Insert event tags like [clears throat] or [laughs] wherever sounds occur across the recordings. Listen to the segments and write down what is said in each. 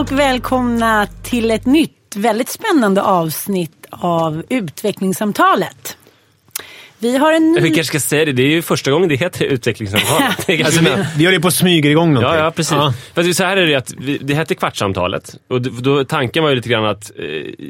och välkomna till ett nytt väldigt spännande avsnitt av Utvecklingssamtalet. Vi har en Vi ny... kanske ska säga det, det är ju första gången det heter utvecklingssamtalet. [laughs] Det är Alltså, vi, vi håller på att smyga igång någonting. Ja, ja, precis. För att så här är det att vi, det hette Kvartssamtalet. Och då, tanken var ju lite grann att eh,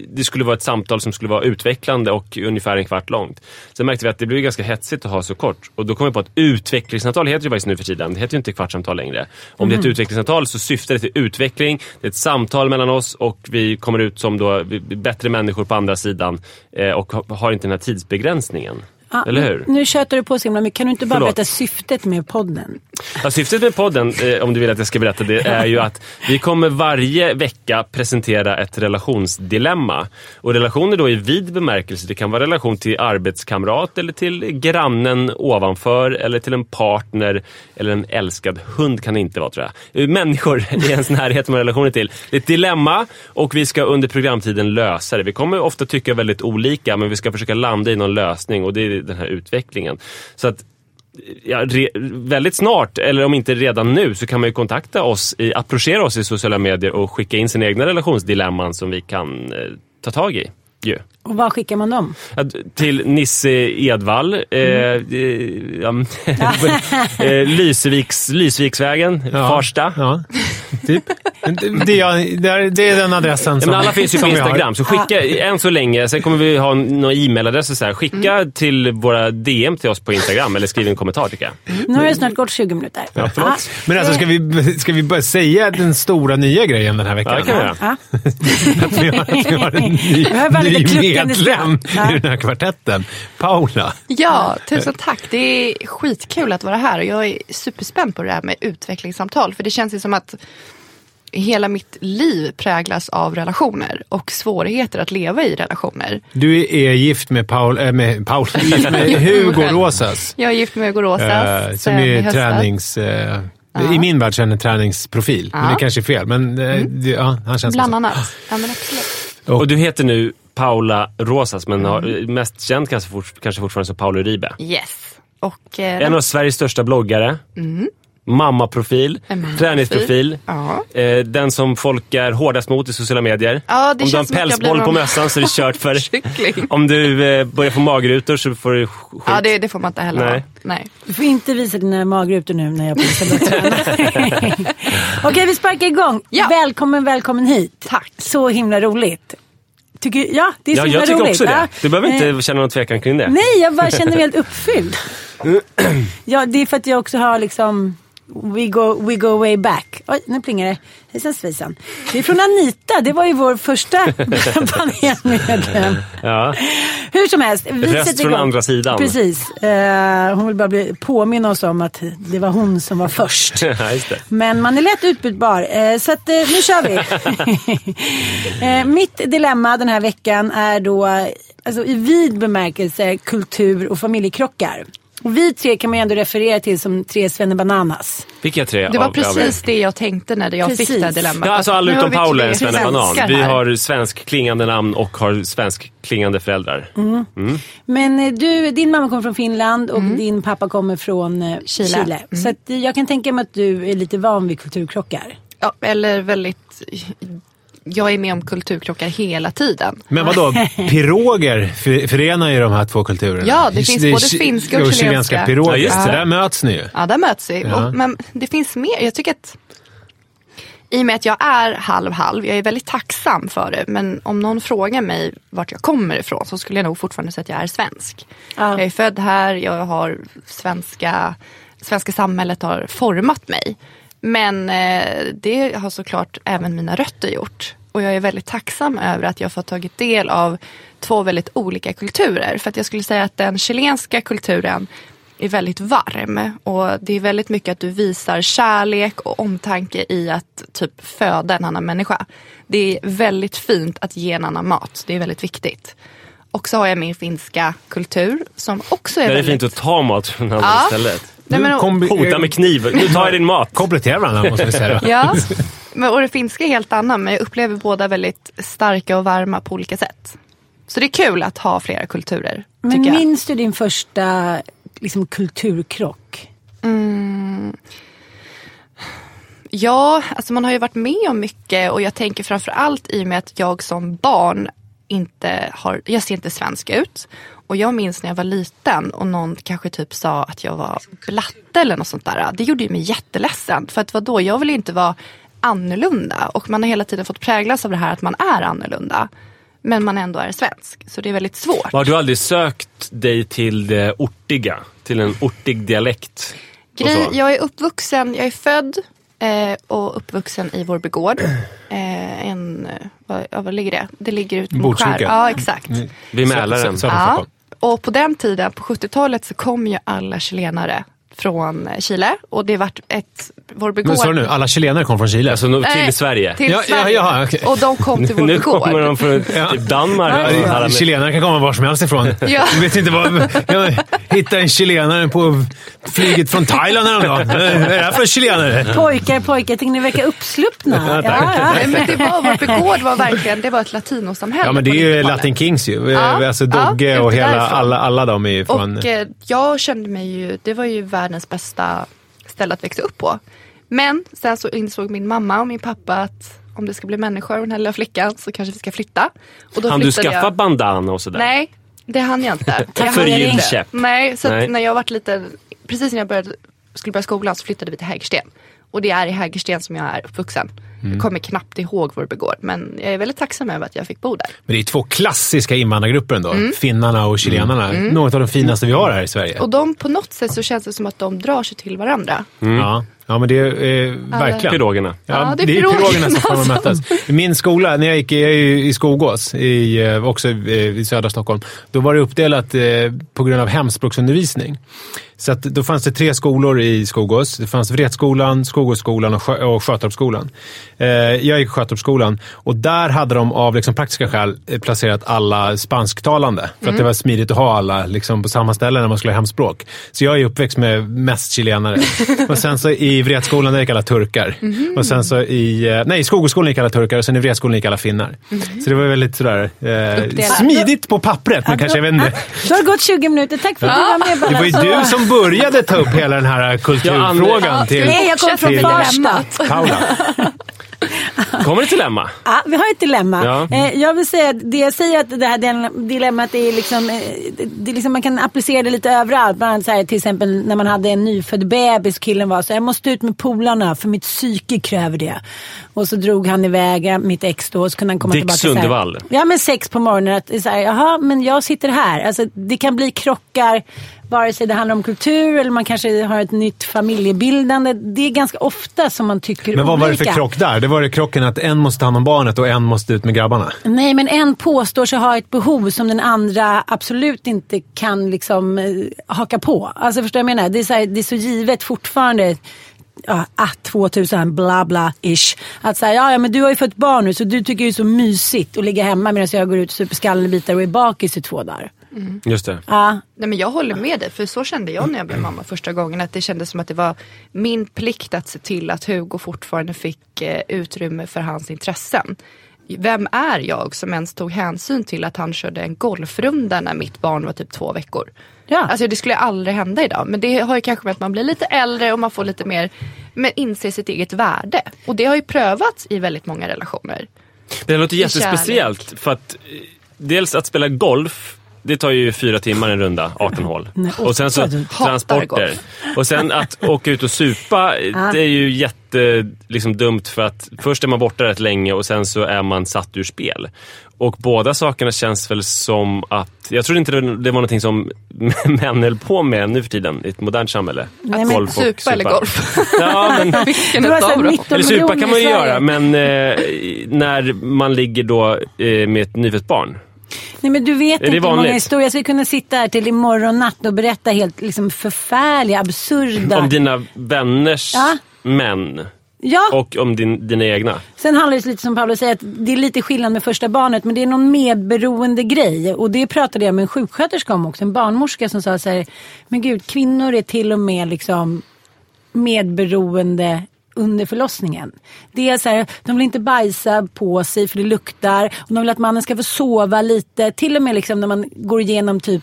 det skulle vara ett samtal som skulle vara utvecklande och ungefär en kvart långt. Sen märkte vi att det blev ganska hetsigt att ha så kort. Och då kom vi på att utvecklingssamtal heter ju faktiskt nu för tiden. Det heter ju inte Kvartssamtal längre. Om det är ett utvecklingssamtal så syftar det till utveckling. Det är ett samtal mellan oss och vi kommer ut som då vi- bättre människor på andra sidan. Eh, och ha- har inte den här tidsbegränsningen. Ja, Eller hur? Nu tjötar du på så himla mycket. Kan du inte bara Förlåt. berätta syftet med podden? Ja, syftet med podden, eh, om du vill att jag ska berätta det, är ju att vi kommer varje vecka presentera ett relationsdilemma. Och relationer då i vid bemärkelse. Det kan vara relation till arbetskamrat eller till grannen ovanför eller till en partner eller en älskad hund kan det inte vara tror jag. Eh, människor i ens närhet som har relationer till. Det är ett dilemma och vi ska under programtiden lösa det. Vi kommer ofta tycka väldigt olika men vi ska försöka landa i någon lösning och det är den här utvecklingen. Så att ja, re, väldigt snart, eller om inte redan nu, så kan man ju kontakta oss, i, approchera oss i sociala medier och skicka in sina egna relationsdilemman som vi kan eh, ta tag i. Yeah. Och var skickar man dem? Ja, Till Nisse Edvall, eh, Mm. eh, ja, [laughs] eh, [laughs] Lyseviks, Lysviksvägen, Ja. Farsta. Ja, typ. Det, är- det, är, det är den adressen Ja, som men alla finns ju på. Instagram, så skicka än så länge. Sen kommer vi ha några e-mailadresser. Så här. Skicka Mm. till våra DM till oss på Instagram eller skriv en kommentar tycker jag. Nu har det snart gått 20 minuter. Ja, förlåt. Men alltså, ska vi, ska vi börja säga den stora nya grejen den här veckan? Ja, det kan vi göra. Ja. [laughs] Att vi har, att vi har en ny, bara medlem Ja. i den här kvartetten. Paula. Ja, tusen tack. Det är skitkul att vara här och jag är superspänd på det här med utvecklingssamtal. För det känns ju som att hela mitt liv präglas av relationer och svårigheter att leva i relationer. Du är gift med Paul, äh, med Paul, [laughs] gift med Hugo Rosas. Jag är gift med Hugo Rosas. eh, som är tränings... eh, I min värld så är han en träningsprofil. Men det kanske är fel. Men eh, det, ja, han känns Bland så. annat. Ja, men absolut. Och du heter nu Paula Rosas, men Mm. mest känd kanske, fort, kanske fortfarande som Paolo Uribe. Yes. Och, eh, En av Sveriges största bloggare. Mammaprofil, mammaprofil. träningsprofil. Ja. Eh, den som folk är hårdast mot i sociala medier. Ja, det Om du har en pälsboll på mössan så är det kört för. [laughs] Om du eh, börjar få magrutor så får du skit. Ja, det, det får man inte heller Nej. Nej. Du får inte visa dina magrutor nu när jag börjat träna. [laughs] Okej, vi sparkar igång. Ja. Välkommen, välkommen hit. Tack. Så himla roligt. Tycker, ja, det är så Ja, jag tycker roligt. också det. Du behöver inte Eh, känna någon tvekan kring det. Nej, jag bara känner mig helt uppfylld. [clears throat] ja, det är för att jag också har liksom We go, we go way back. Oj, nu plingar det. Hejsan svejsan. Det är från Anita. Det var ju vår första [laughs] panelmedlem. Ja. Hur som helst. Vi Röst från andra sidan. Precis. Eh, hon vill bara bli, påminna oss om att det var hon som var först. [laughs] Men man är lätt utbytbar. Eh, så att, eh, nu kör vi. [laughs] eh, mitt dilemma den här veckan är då alltså, i vid bemärkelse kultur och familjekrockar. Och vi tre kan man ju ändå referera till som tre svennebananas. Vilka tre? Det var av- av precis det jag tänkte när jag fick Precis. det här dilemmat. Ja, alltså alla utom vi Paula är svennebanan. Vi har svensk klingande namn och har svensk klingande föräldrar. Mm. Men eh, du, din mamma kommer från Finland och din pappa kommer från eh, Chile. Chile. Så att, eh, jag kan tänka mig att du är lite van vid kulturkrockar. Ja, eller väldigt... Jag är med om kulturkrockar hela tiden. Men vadå, piroger för- förenar ju de här två kulturerna. Ja, det finns både chi- finska och och chilenska. piroger. Ja, just det. där möts ni ju. Ja, där möts vi. Ja. Och, men det finns mer. Jag tycker att i och med att jag är halv-halv, jag är väldigt tacksam för det. Men om någon frågar mig vart jag kommer ifrån så skulle jag nog fortfarande säga att jag är svensk. Ja. Jag är född här, jag har svenska, svenska samhället har format mig. Men eh, det har såklart även mina rötter gjort. Och jag är väldigt tacksam över att jag fått tagit del av två väldigt olika kulturer. För att jag skulle säga att den chilenska kulturen är väldigt varm. Och det är väldigt mycket att du visar kärlek och omtanke i att typ föda en annan människa. Det är väldigt fint att ge en annan mat. Det är väldigt viktigt. Och så har jag min finska kultur som också är Det är väldigt... fint att ta mat från andra Ja. istället. Nej, men, kombi- Hota med kniv. Nu tar jag din mat. [laughs] Kompletterar varandra måste vi säga. Ja, men, och det finska är helt annan men jag upplever båda väldigt starka och varma på olika sätt. Så det är kul att ha flera kulturer. Men minns du din första liksom, kulturkrock? Ja, alltså man har ju varit med om mycket och jag tänker framförallt i och med att jag som barn inte har, jag ser inte svensk ut. Och jag minns när jag var liten och någon kanske typ sa att jag var blatte eller något sånt där. Det gjorde ju mig jätteledsen. För att vadå, jag vill inte vara annorlunda. Och man har hela tiden fått präglas av det här att man är annorlunda. Men man ändå är svensk. Så det är väldigt svårt. Har du aldrig sökt dig till det ortiga? Till en ortig dialekt? Grej, jag är uppvuxen, jag är född eh, och uppvuxen i Vårby gård. Eh, en, eh, vad, vad ligger det? Det ligger ute mot skär. Ja, exakt. Vid Mälaren. Ja. Och på den tiden, på 70-talet, så kom ju alla chilenare från Chile. Och det vart ett Vårby Men gård. sa du nu, alla chilenare kom från Chile? Alltså till Nej, Sverige. Till Ja, ja, Sverige. ja, okej. Och de kom till Vårby Nu kommer gård. de från typ Danmark. Ja, Chilenare kan komma var som helst ifrån. Ja. Du vet inte vad... Jag [laughs] hittade en chilenare på flyget från Thailand häromdagen. [laughs] Är det här för chilenare? Pojkar, pojkar, tänkte ni verka uppsluppna? Ja, tack. Nej, men det var, Vårby gård var verkligen, det var ett latinosamhälle. Ja, men det är ju 90-talet. Latin Kings ju. Ja, Alltså ja, Dogge ute och hela, alla, alla de är ju från... Och eh, jag kände mig ju, det var ju världens bästa ställe att växa upp på. Men sen så insåg min mamma och min pappa att om det ska bli människor och den här lilla flickan så kanske vi ska flytta. Och då Han du skaffa jag. bandana och sådär? Nej, det hann jag inte. [laughs] Hann för gylkäpp. Nej, så Nej. när jag var lite, precis när jag började, skulle börja skolan så flyttade vi till Hägersten. Och det är i Hägersten som jag är uppvuxen. Mm. Jag kommer knappt ihåg Vårby gård men jag är väldigt tacksam över att jag fick bo där. Men det är två klassiska invandrargrupper ändå. Mm. Finnarna och chilenarna. Något av de finaste vi har här i Sverige. Och de på något sätt så känns det som att de drar sig till varandra. Ja. Ja, men det är eh, verkligen. Pirogerna. Ja, Ja, det det är, pirogerna som kommer att mötas. I min skola, när jag gick jag är ju i Skogås, i, eh, också eh, i södra Stockholm, då var det uppdelat eh, på grund av hemspråksundervisning. Så att då fanns det tre skolor i Skogås. Det fanns Vretskolan, Skogåsskolan och, Sjö, och Sjötorpsskolan. Eh, jag gick Sjötorpsskolan och där hade de av liksom, praktiska skäl eh, placerat alla spansktalande. För att det var smidigt att ha alla liksom, på samma ställe när man skulle ha hemspråk. Så jag är uppväxt med mest chilenare. [laughs] och sen så i Vretskolan där gick alla turkar. Och sen så i, eh, nej, i Skogåsskolan gick alla turkar och sen i Vretskolan gick alla finnar. Så det var väldigt sådär, eh, smidigt på pappret, men kanske, jag vet inte. Då har det gått 20 minuter. Tack för att du var med Det var ju du som började ta upp hela den här kulturfrågan Ja, till, Nej, jag kommer från till Farsta. Paula. [laughs] Kommer ett dilemma? Ja, vi har ett dilemma. Ja. Eh, jag vill säga att det jag säger att det här dil- dilemmat är liksom, eh, det, är liksom, man kan applicera det lite överallt. Bland annat så här, till exempel när man hade en nyfödd bebis. Killen var så jag måste ut med polarna för mitt psyke kräver det. Och så drog han iväg, mitt ex då, och så kunde han komma Dick tillbaka. här- Sundevall. Ja men sex på morgonen. Att, så här, Jaha, men jag sitter här. Alltså, det kan bli krockar. Vare sig det handlar om kultur eller man kanske har ett nytt familjebildande. Det är ganska ofta som man tycker Men vad var det olika. för krock där? Det var det krocken att en måste ta hand om barnet och en måste ut med grabbarna? Nej, men en påstår sig ha ett behov som den andra absolut inte kan liksom eh, haka på. Alltså förstår du vad jag menar? Det är så, här, det är så givet fortfarande. Ja, att 2000 bla bla ish. Att säga, ja, ja men du har ju fått barn nu så du tycker det är så mysigt att ligga hemma medan jag går ut och super skallenbitar och är bakis i två dagar. Just det. Ja, Nej, men jag håller med dig, för så kände jag när jag blev mamma första gången. Att det kändes som att det var min plikt att se till att Hugo fortfarande fick eh, utrymme för hans intressen. Vem är jag som ens tog hänsyn till att han körde en golfrunda när mitt barn var typ två veckor? Ja. Alltså det skulle aldrig hända idag. Men det har ju kanske med att man blir lite äldre och man får lite mer, men inser sitt eget värde. Och det har ju prövats i väldigt många relationer. Det låter jättespeciellt för att eh, dels att spela golf det tar ju fyra timmar en runda, 18 hål. Nej, och sen så transporter. Och sen att åka ut och supa, [laughs] det är ju jätte liksom, dumt för att först är man borta rätt länge och sen så är man satt ur spel. Och båda sakerna känns väl som att, jag trodde inte det var någonting som [laughs] män höll på med nu för tiden i ett modernt samhälle. Nej, men Golf och Supa eller golf? [laughs] Ja, men, Vilken utav dem? 19 eller supa kan man ju göra, men eh, när man ligger då eh, med ett nyfött barn. Nej men du vet inte hur många historier. Jag skulle kunna sitta här till imorgon natt och berätta helt liksom, förfärliga, absurda... Om dina vänners Ja. män. Ja, Och om din, dina egna. sen handlar det lite som Paolo säger att det är lite skillnad med första barnet men det är någon medberoende grej. Och det pratade jag med en sjuksköterska om också, en barnmorska som sa så här, men gud kvinnor är till och med liksom medberoende under förlossningen. Det är så här, de vill inte bajsa på sig för det luktar. Och de vill att mannen ska få sova lite. Till och med liksom när man går igenom typ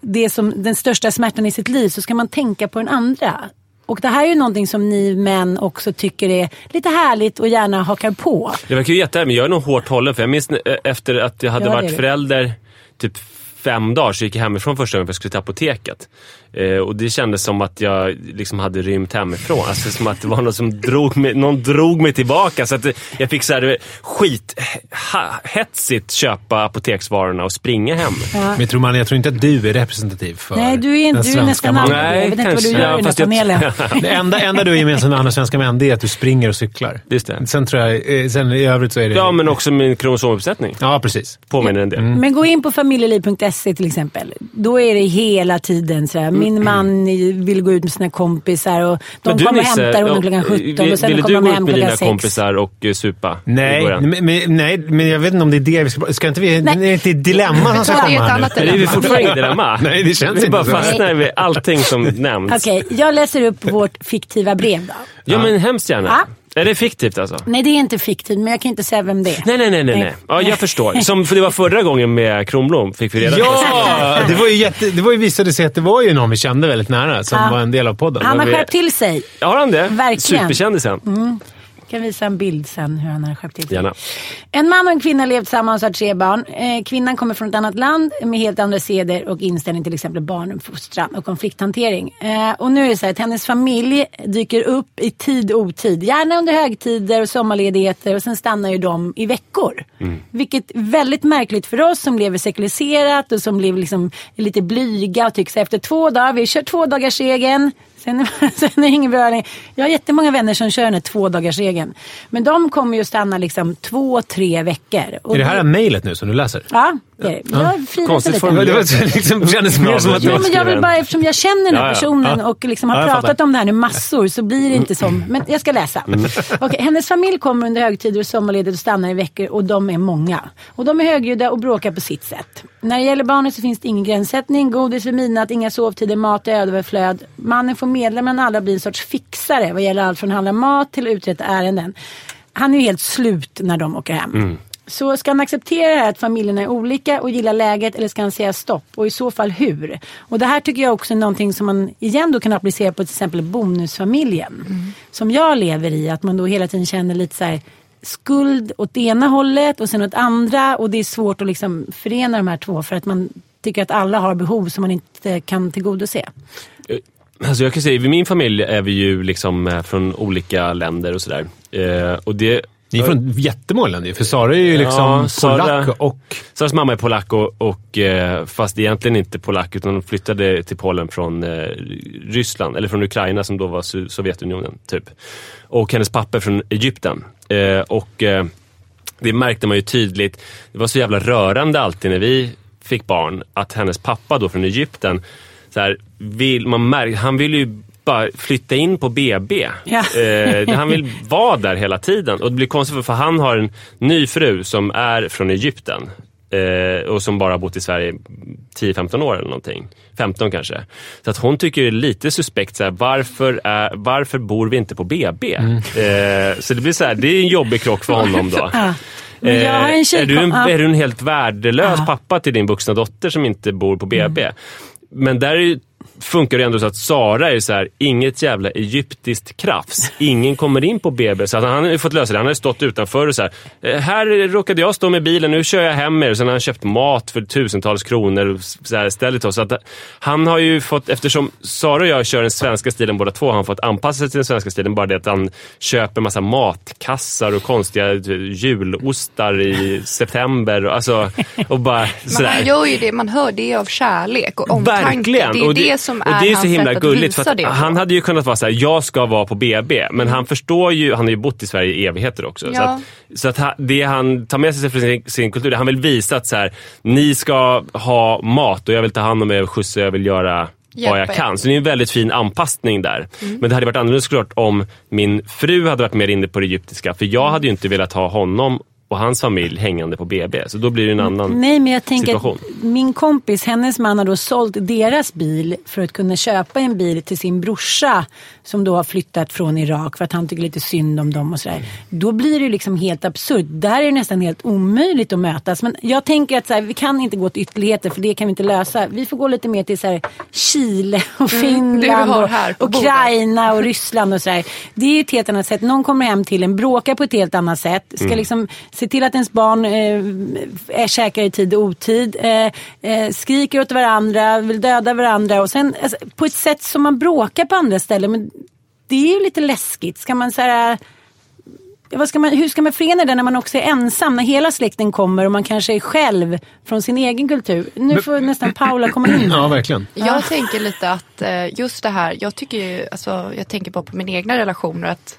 det som den största smärtan i sitt liv så ska man tänka på den andra. Och det här är ju någonting som ni män också tycker är lite härligt och gärna hakar på. Det verkar ju jättehärligt, men jag är nog hårt hållen. För jag minns eh, efter att jag hade Ja, varit förälder typ fem dagar så gick jag hemifrån första gången för jag skulle till apoteket. Eh, och det kändes som att jag liksom hade rymt hemifrån. Alltså som att det var någon som drog mig, någon drog mig tillbaka. Så att jag fick så här skit, ha, hetsigt köpa apoteksvarorna och springa hem. Men jag tror, man, jag tror inte att du är representativ för Nej, du är, inte, den du är svenska nästan mannen. det. Jag vet inte vad du kanske. gör Ja, i jag- panelen. Det enda, enda du är gemensamt med andra svenska män det är att du springer och cyklar. Just det. Sen tror jag, eh, sen i övrigt så är det... Ja, men också min kromosomuppsättning. Ja, precis. Påminner en del. Men gå in på familjeliv.se till exempel. Då är det hela tiden så här. Min man vill gå ut med sina kompisar och de du, kommer och hämtar honom klockan 17 vill- och sen ville kommer du de gå ut hem med klockan dina 6. kompisar och eh, supa? Nej, men, nej, men jag vet inte om det är det vi ska... Ska inte vi... Nej. Det är inte ett dilemma som ska är komma här nu. Är det dilemma. fortfarande i dilemma? Nej, det känns Vi inte bara så. fastnar vid allting som [laughs] nämns. Okej, jag läser upp vårt fiktiva brev då. Ja, men hemskt gärna. Ja. Är det fiktivt alltså? Nej, det är inte fiktivt, men jag kan inte säga vem det är. Nej, nej, nej. nej, nej. Ja, jag förstår. Som för det var förra gången med Kronblom, fick vi reda på. Ja! [laughs] Det var ju jätte, det var ju visade sig att det var ju någon vi kände väldigt nära som Ja. var en del av podden. Han har skärpt till sig. Har han det? Verkligen. Superkändisen. Jag kan visa en bild sen hur han har skärpt till sig. Gärna. En man och en kvinna levt tillsammans och har tre barn. Eh, kvinnan kommer från ett annat land med helt andra seder och inställning till exempel barnuppfostran och konflikthantering. Eh, och nu är det så här att hennes familj dyker upp i tid och otid. Gärna under högtider och sommarledigheter och sen stannar ju de i veckor. Vilket är väldigt märkligt för oss som lever sekulariserat och som lever liksom lite blyga och tycker så efter två dagar, vi kör två dagars regeln Sen, sen är [laughs] ingen längre. Jag har jättemånga vänner som kör den här två dagars regeln. Men de kommer ju stanna liksom två, tre veckor. Och Är det här mejlet nu som du läser? Ja, det är det. Jag firat Konstigt formulerat. Det var, liksom, kändes mer som att... Jo, men jag vill bara, eftersom jag känner den här Ja, ja. personen Ja. och liksom har Ja, pratat fattar. om det här nu massor så blir det inte som, men jag ska läsa. Okej, hennes familj kommer under högtider och sommarledigt och stannar i veckor och de är många. Och de är högljudda och bråkar på sitt sätt. När det gäller barnet så finns det ingen gränssättning, godis vid midnatt, inga sovtider, mat i överflöd. Mannen får medla men alla blir en sorts fixare vad gäller allt från att handla mat till att uträtta ärenden. Han är ju helt slut när de åker hem. Så ska han acceptera det här att familjerna är olika och gilla läget eller ska han säga stopp? Och i så fall hur? Och det här tycker jag också är någonting som man igen då kan applicera på till exempel bonusfamiljen. Som jag lever i. Att man då hela tiden känner lite så här skuld åt det ena hållet och sen åt andra. Och det är svårt att liksom förena de här två för att man tycker att alla har behov som man inte kan tillgodose. Alltså jag kan säga, i min familj är vi ju liksom eh, från olika länder och sådär. Eh, och det... Ni är från jättemånga länder För Sara är ju liksom Ja, Sara- polack och... Saras mamma är polack och, och eh, fast egentligen inte polack utan hon flyttade till Polen från eh, Ryssland, eller från Ukraina som då var Sovjetunionen. typ. Och hennes pappa är från Egypten. Och det märkte man ju tydligt. Det var så jävla rörande alltid när vi fick barn att hennes pappa då från Egypten, så här, vill, man märk, han vill ju bara flytta in på BB. Ja. Eh, han vill [laughs] vara där hela tiden. Och det blir konstigt för, för han har en ny fru som är från Egypten. Eh, och som bara har bott i Sverige 10-15 år eller någonting. 15 kanske. Så att hon tycker det är lite suspekt. Så här, varför, är, varför bor vi inte på BB? Mm. Eh, så det blir så här, det är en jobbig krock för honom då. [laughs] Ja. En tjej är, du en, är du en helt värdelös Ja. pappa till din vuxna dotter som inte bor på BB? Men där är ju funkar det ändå så att Sara är så här, inget jävla egyptiskt krafs. Ingen kommer in på BB. Så han har fått lösa det. Han har stått utanför och så här, "Eh, här råkade jag stå med bilen, nu kör jag hem er. Sen har han köpt mat för tusentals kronor så här, ställt oss. Så att han har ju fått, eftersom Sara och jag kör den svenska stilen båda två, har han fått anpassa sig till den svenska stilen. Bara det att han köper massa matkassar och konstiga eh, julostar i september. Alltså, och bara Men sådär. han gör ju det man hör, det av kärlek och omtanke. Verkligen. Det är och det, som är, och det är så hans himla sätt att gulligt. visa För att han hade ju kunnat vara så här: jag ska vara på BB. Men han förstår ju, han har ju bott i Sverige i evigheter också. Så Ja. att, så att ha- det han tar med sig från sin, sin kultur, han vill visa att så här, ni ska ha mat och jag vill ta hand om er och skjutsa, jag vill göra vad jag Hjälpa kan. Så det är en väldigt fin anpassning där. Men det hade varit annorlunda såklart om min fru hade varit mer inne på det egyptiska. För jag hade ju inte velat ha honom och hans familj hängande på BB. Så då blir det en annan Nej, men jag tänker situation. att min kompis, hennes man har då sålt deras bil för att kunna köpa en bil till sin brorsa som då har flyttat från Irak för att han tycker lite synd om dem och sådär. Då blir det liksom helt absurt. Där är det nästan helt omöjligt att mötas. Men jag tänker att så här, vi kan inte gå till ytterligheter för det kan vi inte lösa. Vi får gå lite mer till så här, Chile och Mm, Finland har och. Ukraina och Ryssland och sådär. Det är ju ett helt annat sätt. Någon kommer hem till en, bråkar på ett helt annat sätt. Ska Mm. liksom se till att ens barn eh, är käkar i tid och otid. Eh, eh, skriker åt varandra, vill döda varandra. Och sen alltså, på ett sätt som man bråkar på andra ställen. Men det är ju lite läskigt. Ska man så här, ska man, hur ska man förena det när man också är ensam? När hela släkten kommer och man kanske är själv från sin egen kultur. Nu får nästan Paula komma in. [clears throat] Ja, verkligen. Jag tänker lite att eh, just det här, jag tycker ju, alltså, jag tänker bara på mina egna relationer att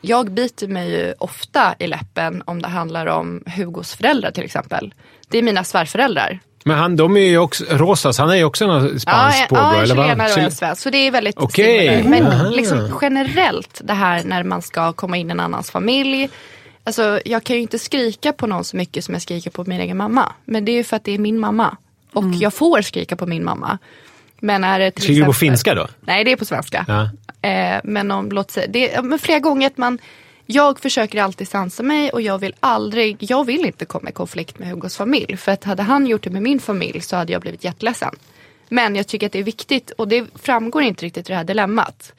Jag biter mig ju ofta i läppen om det handlar om Hugos föräldrar till exempel. Det är mina svärföräldrar. Men han, de är ju också, Rosas, han är ju också en spansk ja, påbrå, ja, eller vad? chilenare och en svensk. Så det är väldigt Okej. similar. Men liksom generellt det här när man ska komma in i en annans familj. Alltså jag kan ju inte skrika på någon så mycket som jag skriker på min egen mamma. Men det är ju för att det är min mamma. Och jag får skrika på min mamma. Men är det till Skriker du på exempel- finska då? Nej det är på svenska. Ja. Eh, men om, låt säga, det, men flera gånger att man jag försöker alltid sansa mig och jag vill aldrig, jag vill inte komma i konflikt med Hugos familj. För att hade han gjort det med min familj så hade jag blivit jätteledsen. Men jag tycker att det är viktigt och det framgår inte riktigt i det här dilemmat.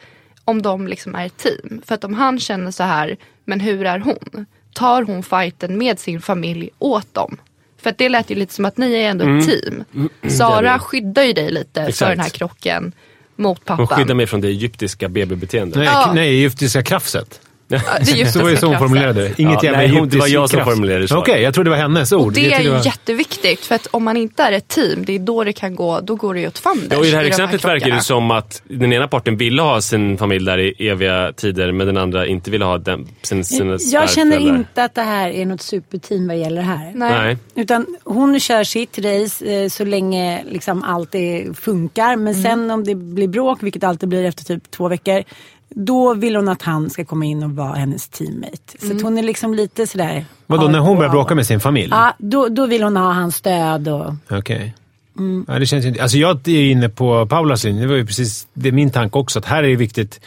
Om de liksom är ett team. För att om han känner så här, men hur är hon? Tar hon fighten med sin familj åt dem? För att det lät ju lite som att ni är ändå ett team. Sara skyddar ju dig lite för Exakt. den här krocken mot pappan. Hon skyddar mig från det egyptiska BB-beteendet. Nej, Ja. nej, egyptiska krafset. Det är Så var det så hon formulerade det. Inget Ja, jävla nej, hon- det var jag som formulerade det så. Okej, jag trodde det var hennes ord. Och det är ju var- jätteviktigt för att om man inte är ett team, det är då det kan gå, då går det ju åt fanders. Ja, och I det här de exemplet verkar krockarna. det som att den ena parten ville ha sin familj där i eviga tider men den andra inte ville ha den, sin, sina Jag känner inte att det här är något superteam vad gäller det här. Nej. Nej. Utan hon kör sitt race eh, så länge liksom allt funkar. Men Mm. sen om det blir bråk, vilket alltid blir efter typ två veckor. Då vill hon att han ska komma in och vara hennes teammate. Så Mm. hon är liksom lite sådär. Vadå, när hon börjar Ja. bråka med sin familj? Ja, då, då vill hon ha hans stöd och... Okej. Mm. Ja, det känns ju inte... Alltså jag är inne på Paulas linje. Det var ju precis det är min tanke också. Att här är det viktigt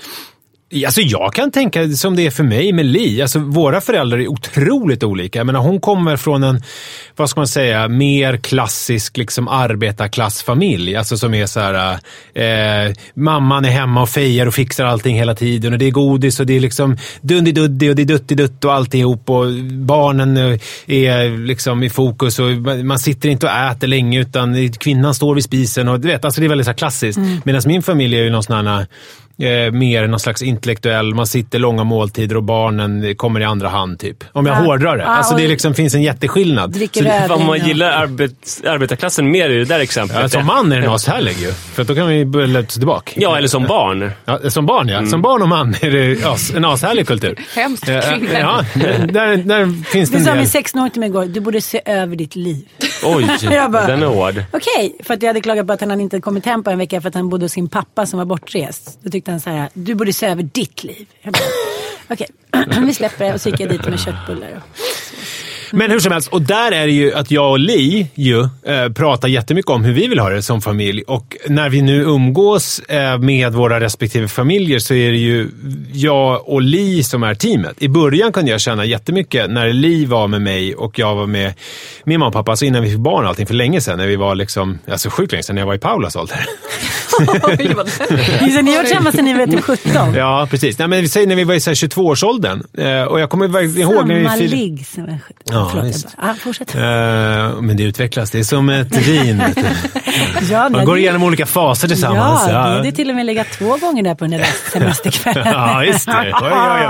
Alltså jag kan tänka som det är för mig med Li. Alltså våra föräldrar är otroligt olika. Jag menar, hon kommer från en, vad ska man säga, mer klassisk liksom arbetarklassfamilj. Alltså som är så här, eh, mamman är hemma och fejar och fixar allting hela tiden. Och det är godis och det är liksom dundi-duddi och det är dutti-dutt och alltihop. Och barnen eh, är liksom i fokus och man sitter inte och äter länge utan kvinnan står vid spisen. Och du vet, alltså det är väldigt så klassiskt. Mm. Medan min familj är ju någon sån här eh, mer någon slags intellektuell, man sitter långa måltider och barnen kommer i andra hand. typ. Om jag Ja. hårdrar det. Ja, Alltså det liksom finns en jätteskillnad. Så-. Om man gillar arbet, arbetarklassen mer i det där exemplet. Ja, som man är den ashärlig ju. För då kan vi luta tillbaka. Ja, eller som barn. Ja, som barn ja. Som barn och man [laughs] är det as, en ashärlig kultur. Hemskt kvinnor. Ja, där, där finns det Det en sa min del. 16-åring till mig igår, du borde se över ditt liv. Oj, [laughs] bara- den är hård. Okej, för att jag hade klagat på att han inte hade kommit hem på en vecka för att han bodde hos sin pappa som var bortrest. Då tyckte han så här, du borde se över ditt liv. [laughs] Okej, [clears throat] vi släpper det och så gick jag dit med köttbullar. Men hur som helst, och där är det ju att jag och Li ju, eh, pratar jättemycket om hur vi vill ha det som familj. Och när vi nu umgås eh, med våra respektive familjer så är det ju jag och Li som är teamet. I början kunde jag känna jättemycket när Li var med mig och jag var med min mamma och pappa, alltså innan vi fick barn och allting, för länge sedan. När vi var liksom, alltså sjukt länge sedan, när jag var i Paulas ålder. [laughs] [laughs] Oj, vad- Ni har samma sedan ni var typ 17. Ja, precis. Nej, men vi säger när vi var i så här 22-årsåldern. Eh, och jag kommer ihåg när vi Samma ligg som 17. Ja, Förlåt, bara, ah, fortsätt. Eh, men det utvecklas. Det är som ett vin. [laughs] Ja, Man nej, går det- igenom olika faser tillsammans. Ja, det är till och med legat två gånger där på den där semesterkvällen. [laughs] Ja, just det. Oj, oj,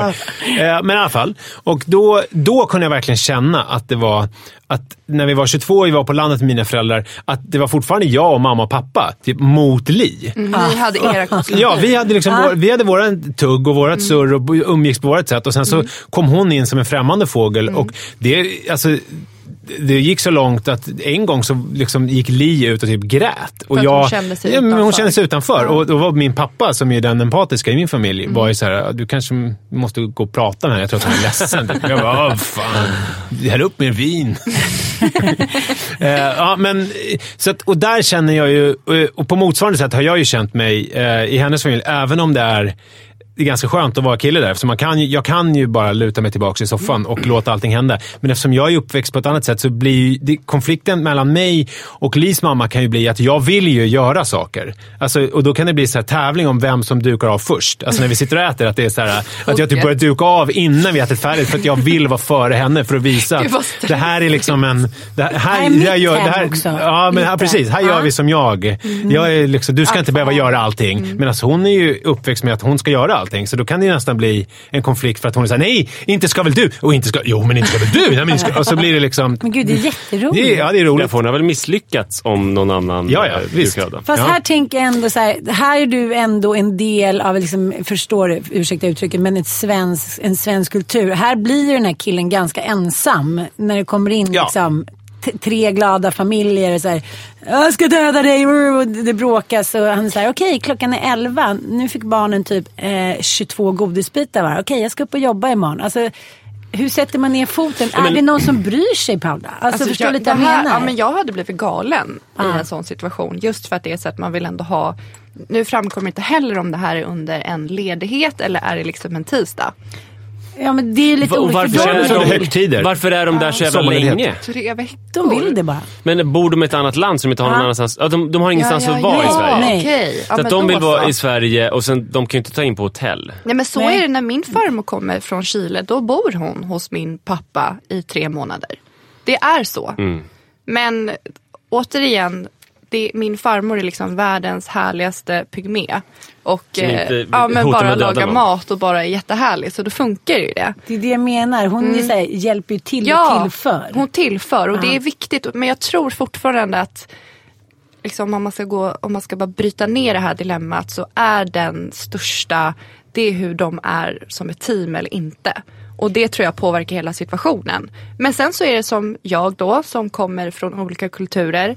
oj. Eh, Men i alla fall. Och då, då kunde jag verkligen känna att det var att när vi var 22 och vi var på landet med mina föräldrar, att det var fortfarande jag och mamma och pappa typ, mot Li. Ni hade era. Ja, vi hade, liksom vår, vi hade våran tugg och vårat surr och umgicks på vårt sätt. Och sen så kom hon in som en främmande fågel. Och det, alltså, det gick så långt att en gång så liksom gick Li ut och typ grät. Och att jag, hon kände sig ja, men Hon utanför. kände sig utanför. Och då var min pappa, som är den empatiska i min familj, var ju så här, du kanske måste gå och prata med henne. Jag tror att hon är ledsen. [laughs] jag bara, "Åh, fan, häll upp mer vin. [laughs] Eh, ja, men, så att, och där känner jag ju, och på motsvarande sätt har jag ju känt mig eh, i hennes familj, även om det är det är ganska skönt att vara kille där. Man kan jag kan ju bara luta mig tillbaka i soffan och låta allting hända. Men eftersom jag är uppväxt på ett annat sätt så blir det, konflikten mellan mig och Lis mamma kan ju bli att jag vill ju göra saker. Alltså, och då kan det bli så här tävling om vem som dukar av först. Alltså när vi sitter och äter, att det är så här, att jag typ börjar duka av innan vi ätit färdigt för att jag vill vara före henne för att visa att det här är liksom en... Det här, här är mitt jag gör, det hem här, också. Ja, men, Lite. precis. Här gör vi som jag. jag är liksom, du ska inte behöva göra allting. Men alltså, hon är ju uppväxt med att hon ska göra allting. Så då kan det ju nästan bli en konflikt för att hon såhär, nej, inte ska väl du? Och inte ska, jo, men inte ska väl du? Nej, men ska, och så blir det liksom... Men gud, det är jätteroligt. Det är, ja, det är roligt. Därför hon har väl misslyckats om någon annan Ja, ja, eh, visst. Fast Ja. här tänker jag ändå så här, här är du ändå en del av, liksom, förstår du, ursäkta uttrycket, men ett svensk, en svensk kultur. Här blir ju den här killen ganska ensam när det kommer in Ja. liksom, tre glada familjer och så här, jag ska döda dig och det bråkas och han säger okej klockan är 11, nu fick barnen typ eh, 22 godisbitar var. Okej jag ska upp och jobba imorgon. Alltså, hur sätter man ner foten? Är det någon som bryr sig Paula? Alltså, förstår jag, lite vad jag menar? ja, men jag hade blivit galen Ja. i en sån situation. Just för att det är så att man vill ändå ha nu framkommer inte heller om det här är under en ledighet eller är det liksom en tisdag. Ja men det är lite olika. varför, är de, högtider. varför är de där så jävla länge? Tre veckor. De vill det bara. Men bor de i ett annat land som inte har någon annanstans? Ja, de, de har ingenstans Ja, ja, att vara ja. i Sverige. Nej. Okej. Så men att de då vill vara så. i Sverige och sen, de kan ju inte ta in på hotell. Nej men så Nej. är det när min farmor kommer från Chile. Då bor hon hos min pappa i tre månader. Det är så. Mm. Men återigen, det, min farmor är liksom världens härligaste pygmé. Och eh, inte ja, men bara någon. mat och bara är jättehärlig. Så då funkar ju det. Det är det jag menar. Hon så här, hjälper ju till och Ja, tillför. hon tillför och det Ja. är viktigt. Men jag tror fortfarande att liksom, om, man ska gå, om man ska bara bryta ner det här dilemmat så är den största, det är hur de är som ett team eller inte. Och det tror jag påverkar hela situationen. Men sen så är det som jag då som kommer från olika kulturer.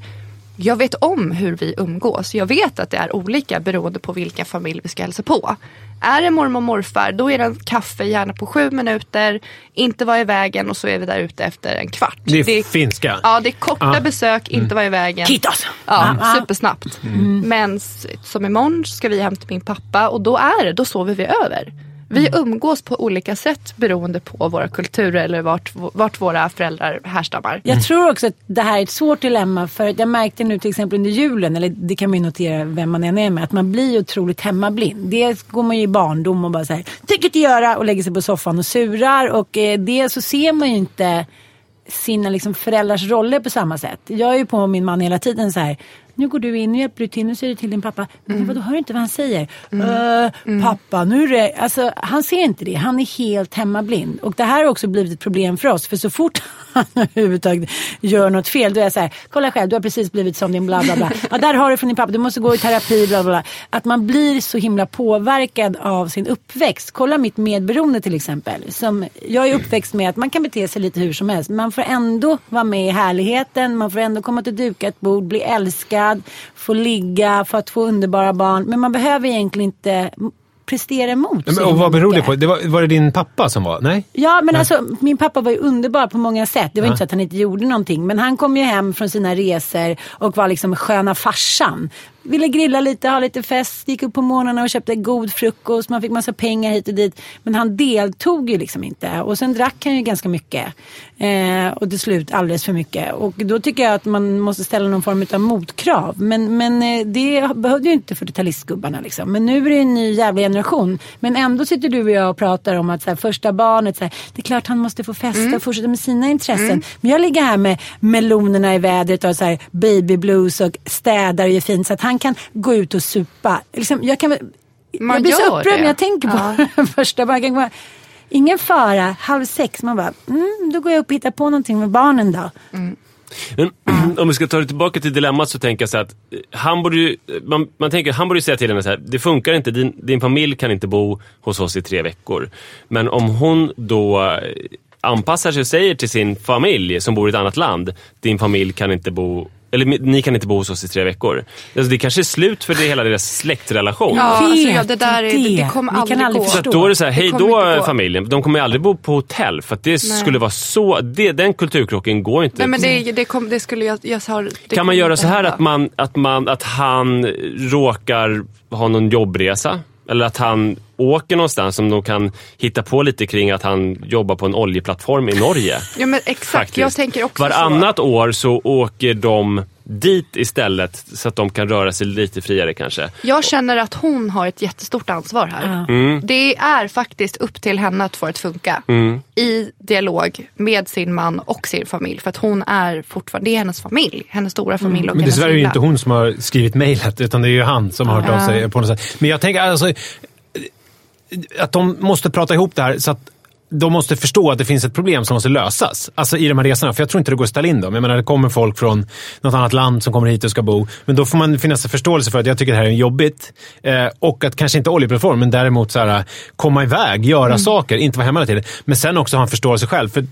Jag vet om hur vi umgås. Jag vet att det är olika beroende på vilken familj vi ska hälsa på. Är det mormor och morfar då är det en kaffe gärna på sju minuter. Inte vara i vägen och så är vi där ute efter en kvart. Det är finska. Ja, det är korta Ja. besök, inte vara i vägen. Kitos! Ja, Ja. supersnabbt. Men s- som imorgon ska vi hem till min pappa och då är det, då sover vi över. Vi umgås på olika sätt beroende på våra kulturer eller vart, vart våra föräldrar härstammar. Jag tror också att det här är ett svårt dilemma för jag märkte nu till exempel under julen, eller det kan man ju notera vem man än är med, att man blir otroligt hemmablind. Dels går man ju i barndom och bara säger tänker inte göra och lägger sig på soffan och surar och eh, dels så ser man ju inte sina liksom föräldrars roller på samma sätt. Jag är ju på min man hela tiden så här. Nu går du in, nu hjälper du till, nu säger du till din pappa. Men vadå, hör du inte vad han säger? "Eh, Pappa, nu är det... Alltså, han ser inte det. Han är helt hemmablind. Och det här har också blivit ett problem för oss. För så fort [laughs] han överhuvudtaget gör något fel, då är jag så här. Kolla själv, du har precis blivit som din bla bla bla. Ja, där har du från din pappa, du måste gå i terapi, bla bla bla. Att man blir så himla påverkad av sin uppväxt. Kolla mitt medberoende till exempel. Som, jag är uppväxt med att man kan bete sig lite hur som helst. Man får ändå vara med i härligheten, man får ändå komma till dukat bord, bli älskad, få ligga, få att få underbara barn. Men man behöver egentligen inte prestera emot Men, och vad beror det på? Det var, var det din pappa som var? Nej? Ja, men alltså min pappa var ju underbar på många sätt. Det var inte så att han inte gjorde någonting. Men han kom ju hem från sina resor och var liksom sköna farsan. Ville grilla lite, ha lite fest, gick upp på morgnarna och köpte god frukost. Man fick massa pengar hit och dit. Men han deltog ju liksom inte. Och sen drack han ju ganska mycket. Eh, och till slut alldeles för mycket. Och då tycker jag att man måste ställa någon form av motkrav. Men, men eh, det behövde ju inte 40-talistgubbarna liksom. Men nu är det en ny jävla generation. Men ändå sitter du och jag och pratar om att här, första barnet, här, det är klart han måste få festa och fortsätta med sina intressen. Men jag ligger här med melonerna i vädret och så här, baby blues och städar och gör fint. Så att han kan gå ut och supa. Liksom, jag, kan, Man jag blir så upprörd när jag tänker på [laughs] första barnet. Ingen fara, halv sex. Man bara, mm, då går jag upp och hittar på någonting med barnen då. Men, [clears throat] om vi ska ta det tillbaka till dilemmat så tänker jag så här att eh, han borde ju, man, man tänker, han borde ju säga till henne så här, det funkar inte, din, din familj kan inte bo hos oss i tre veckor. Men om hon då eh, anpassar sig och säger till sin familj som bor i ett annat land, din familj kan inte bo eller ni kan inte bo hos oss i tre veckor. Alltså det kanske är slut för det, hela deras släktrelation. Ja, alltså, ja, det där är, det, det. det kommer Vi kan aldrig aldrig gå. Så att då är det så här, hej då familjen. De kommer ju aldrig bo på hotell för att det skulle vara så, det, den kulturkrocken går inte. Nej, men det, det, kom, det skulle jag... jag sa, det kan man göra så här att, man, att, man, att han råkar ha någon jobbresa? Eller att han åker någonstans som de kan hitta på lite kring att han jobbar på en oljeplattform i Norge. Ja, men exakt. faktiskt. Jag tänker också Varannat år så åker de dit istället så att de kan röra sig lite friare kanske. Jag känner att hon har ett jättestort ansvar här. Mm. Det är faktiskt upp till henne att få det att funka. I dialog med sin man och sin familj. För att hon är fortfarande, det är hennes familj. Hennes stora familj och Men hennes dessvärre är det ju inte hon som har skrivit mejlet, utan det är ju han som har hört av sig på något sätt. Men jag tänker alltså att de måste prata ihop det här så att de måste förstå att det finns ett problem som måste lösas. Alltså i de här resorna. För jag tror inte det går att ställa in dem. Jag menar, det kommer folk från något annat land som kommer hit och ska bo. Men då får man finnas en förståelse för att jag tycker det här är jobbigt. Eh, och att kanske inte oljeplattform, men däremot så här, komma iväg, göra saker, inte vara hemma hela tiden. Men sen också ha en förståelse själv. För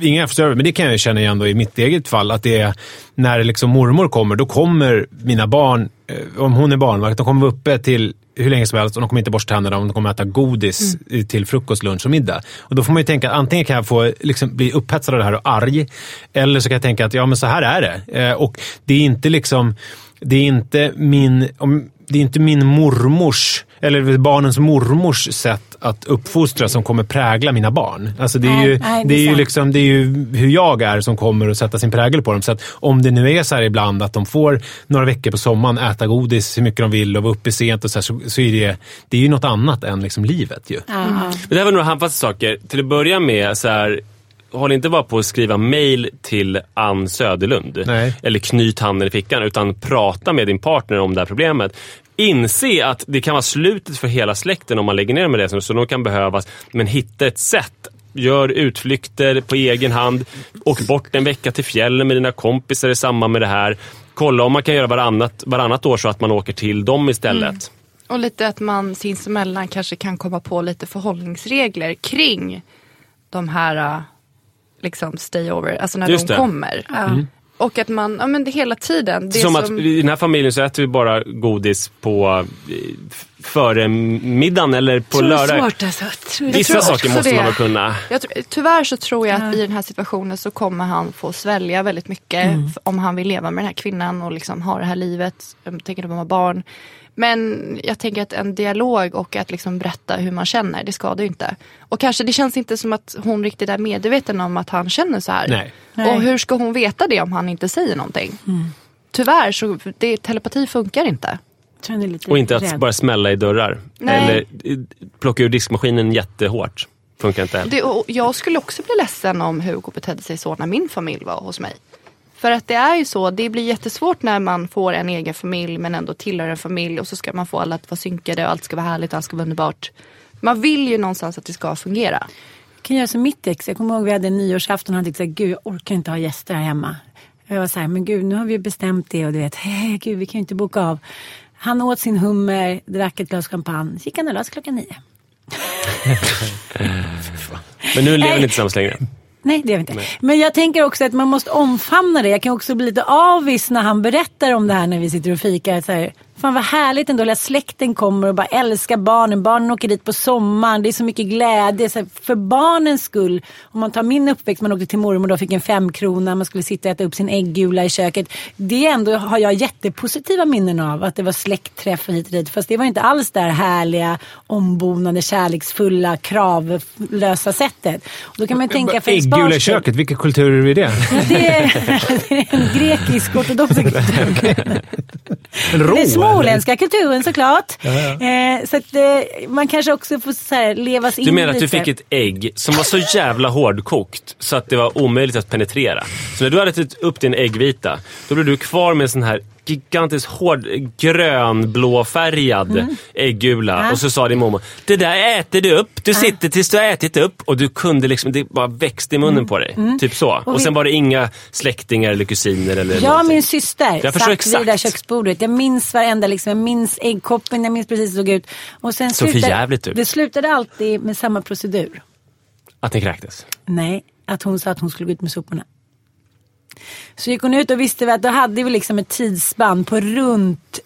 Ingen förstår men det kan jag känna igen i mitt eget fall. Att det är när liksom mormor kommer, då kommer mina barn, eh, om hon är barnvakt, de kommer uppe till hur länge som helst och de kommer inte borsta tänderna om de kommer äta godis Mm. till frukost, lunch och middag. Och då får man ju tänka att antingen kan jag få liksom, bli upphetsad av det här och arg. Eller så kan jag tänka att ja men så här är det. Eh, och det är inte liksom, det är inte min, om, det är inte min mormors eller barnens mormors sätt att uppfostra som kommer prägla mina barn. Alltså det är Nej, ju, nej, det det är ju, liksom, det är ju hur jag är som kommer att sätta sin prägel på dem. Så att om det nu är så här ibland att de får några veckor på sommaren äta godis hur mycket de vill och vara uppe sent och så, här, så, så är det, det är ju något annat än liksom livet ju. Ja. Men det här var några handfasta saker. Till att börja med, så här, håll inte bara på att skriva mail till Ann Söderlund. Nej. Eller knyt handen i fickan. Utan prata med din partner om det här problemet. Inse att det kan vara slutet för hela släkten om man lägger ner med det. Så de kan behövas. Men hitta ett sätt. Gör utflykter på egen hand. Åk bort en vecka till fjällen med dina kompisar i samband med det här. Kolla om man kan göra varannat, varannat år så att man åker till dem istället. Och lite att man sinsemellan kanske kan komma på lite förhållningsregler kring de här äh, liksom stay over, alltså när Just de det. kommer. Och att man, ja men det hela tiden. Det som, som, att i den här familjen så äter vi bara godis på före middagen eller på tror det är lördag. svårt alltså. Jag tror- jag Vissa tror saker måste det. man väl kunna. jag tror, tyvärr så tror jag att i den här situationen så kommer han få svälja väldigt mycket Mm. om han vill leva med den här kvinnan och liksom ha det här livet. Jag tänker att de har barn. Men jag tänker att en dialog och att liksom berätta hur man känner, det skadar ju inte. Och kanske det känns inte som att hon riktigt är medveten om att han känner så här. Nej. Nej. Och hur ska hon veta det om han inte säger någonting? Tyvärr så det, telepati funkar inte. Jag tror han är lite Och inte att rädd. bara smälla i dörrar. Nej. Eller eh, plocka ur diskmaskinen jättehårt. Funkar inte heller. Det, och jag skulle också bli ledsen om Hugo betedde sig så när min familj var hos mig. För att det är ju så, det blir jättesvårt när man får en egen familj men ändå tillhör en familj och så ska man få alla att vara synkade och allt ska vara härligt och allt ska vara underbart. Man vill ju någonstans att det ska fungera. Jag kan göra som mitt ex. Jag kommer ihåg vi hade en nyårsafton och han tyckte gud jag orkar inte ha gäster här hemma. Jag var så här, men gud nu har vi bestämt det och du vet, [laughs] hej gud vi kan ju inte boka av. Han åt sin hummer, drack ett glas champagne, gick han och la sig klockan nio. [laughs] Men nu lever Nej. ni inte tillsammans längre. Nej, det gör vi inte. Men jag tänker också att man måste omfamna det. Jag kan också bli lite avis när han berättar om det här när vi sitter och fikar. Så här, Fan vad härligt ändå. Hela släkten kommer och bara älskar barnen. Barnen åker dit på sommaren. Det är så mycket glädje. Så för barnens skull. Om man tar min uppväxt. Man åkte till mormor och fick en femkrona. Man skulle sitta och äta upp sin äggula i köket. Det ändå har jag jättepositiva minnen av. Att det var släktträff hit och dit. Fast det var inte alls det här härliga, ombonade, kärleksfulla, kravlösa sättet. Och då kan man tänka för Äggula i köket, vilka kulturer är det? Det, är, [laughs] det är en grekisk ortodox kultur. En rå? Småländska kulturen såklart. Eh, så att, eh, man kanske också får så här, levas in Du menar att du fick ett ägg som var så jävla hårdkokt så att det var omöjligt att penetrera. Så när du hade ätit upp din äggvita, då blev du kvar med en sån här gigantiskt hård grönblåfärgad äggula. Mm. Ja. Och så sa din mormor, det där äter du upp. Du sitter tills du har ätit upp. Och du kunde liksom, det bara växte i munnen på dig. Typ så. Och, Mm. vi- sen var det inga släktingar eller kusiner eller och någonting. min syster Jag satt vid exakt. det där köksbordet. Jag minns varenda, liksom, jag minns äggkoppen, jag minns precis hur det såg ut. Och sen Såg för slutade- jävligt ut. Det slutade alltid med samma procedur. Att ni kräktes. Nej, att hon sa att hon skulle gå ut med soporna. Så gick hon ut och visste vi att då hade vi liksom ett tidsspann på runt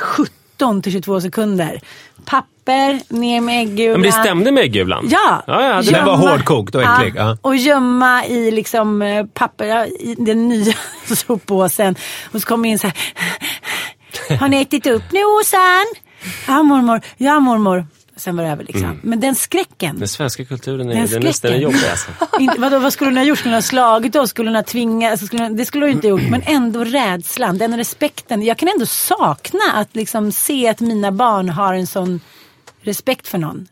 17 till 22 sekunder. Papper, ner med äggulan. Men det stämde med äggulan? Ja! ja, ja det Den var hårdkokt och äcklig, ja. Och gömma i liksom eh, papper, i den nya [laughs] soppåsen. Och så kom in så här. Har ni ätit upp nu Åsan? Ja mormor, ja mormor. Sen var det över liksom. Mm. Men den skräcken. Den svenska kulturen är, Den den är nästan jobbig [laughs] alltså. Inte, vadå, vad skulle hon ha gjort? Skulle hon ha slagit oss? Skulle hon ha tvingat? Alltså, skulle hon, det skulle hon inte ha gjort. Men ändå rädslan, den respekten. Jag kan ändå sakna att liksom se att mina barn har en sån respekt för någon.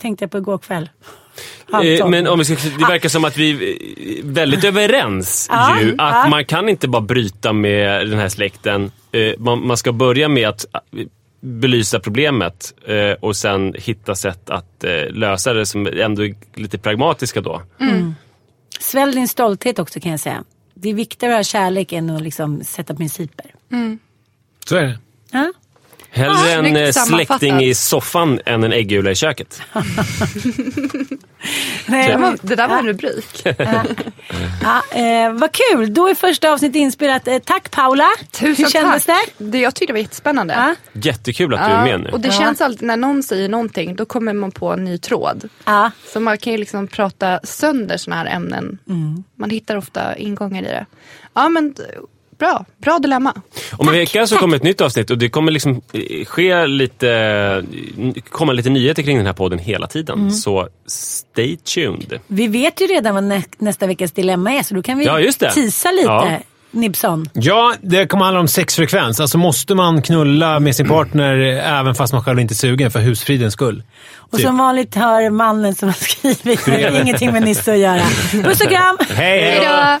Tänkte jag på igår kväll. Mm. Eh. Men om vi ska, det verkar som att vi är väldigt överens [laughs] ju. Att ja. man kan inte bara bryta med den här släkten. Eh, Man, man ska börja med att eh, belysa problemet eh, och sen hitta sätt att eh, lösa det som ändå är lite pragmatiska då. Svälj din stolthet också kan jag säga. Det är viktigare att ha kärlek än att liksom sätta principer. Så är det. Ja? Hellre en eh, släkting i soffan än en äggula i köket. [laughs] Nej, Det, var, det där var en rubrik. ja, eh, vad kul, då är första avsnittet inspelat. Eh, tack Paula. Tusen Hur kändes tack. det? det? Jag tyckte det var jättespännande. Ja. Jättekul att du är med nu. och det Ja. känns alltid när någon säger någonting då kommer man på en ny tråd. Ja. Så man kan ju liksom prata sönder sådana här ämnen. Man hittar ofta ingångar i det. Ja men bra, bra dilemma. Om en vecka så kommer ett nytt avsnitt och det kommer liksom eh, ske lite, komma lite nyheter kring den här podden hela tiden. Mm. Så stay tuned. Vi vet ju redan vad nä nästa veckas dilemma är så då kan vi Ja, just det. tisa lite. Ja. Nibson. Ja, det kommer handla om sexfrekvens. Alltså måste man knulla med sin partner även fast man själv inte är sugen för husfridens skull? Och Typ. som vanligt hör mannen som har skrivit. Det ingenting med Nisse att göra. [laughs] Puss och kram! Hej, hej! Hejdå!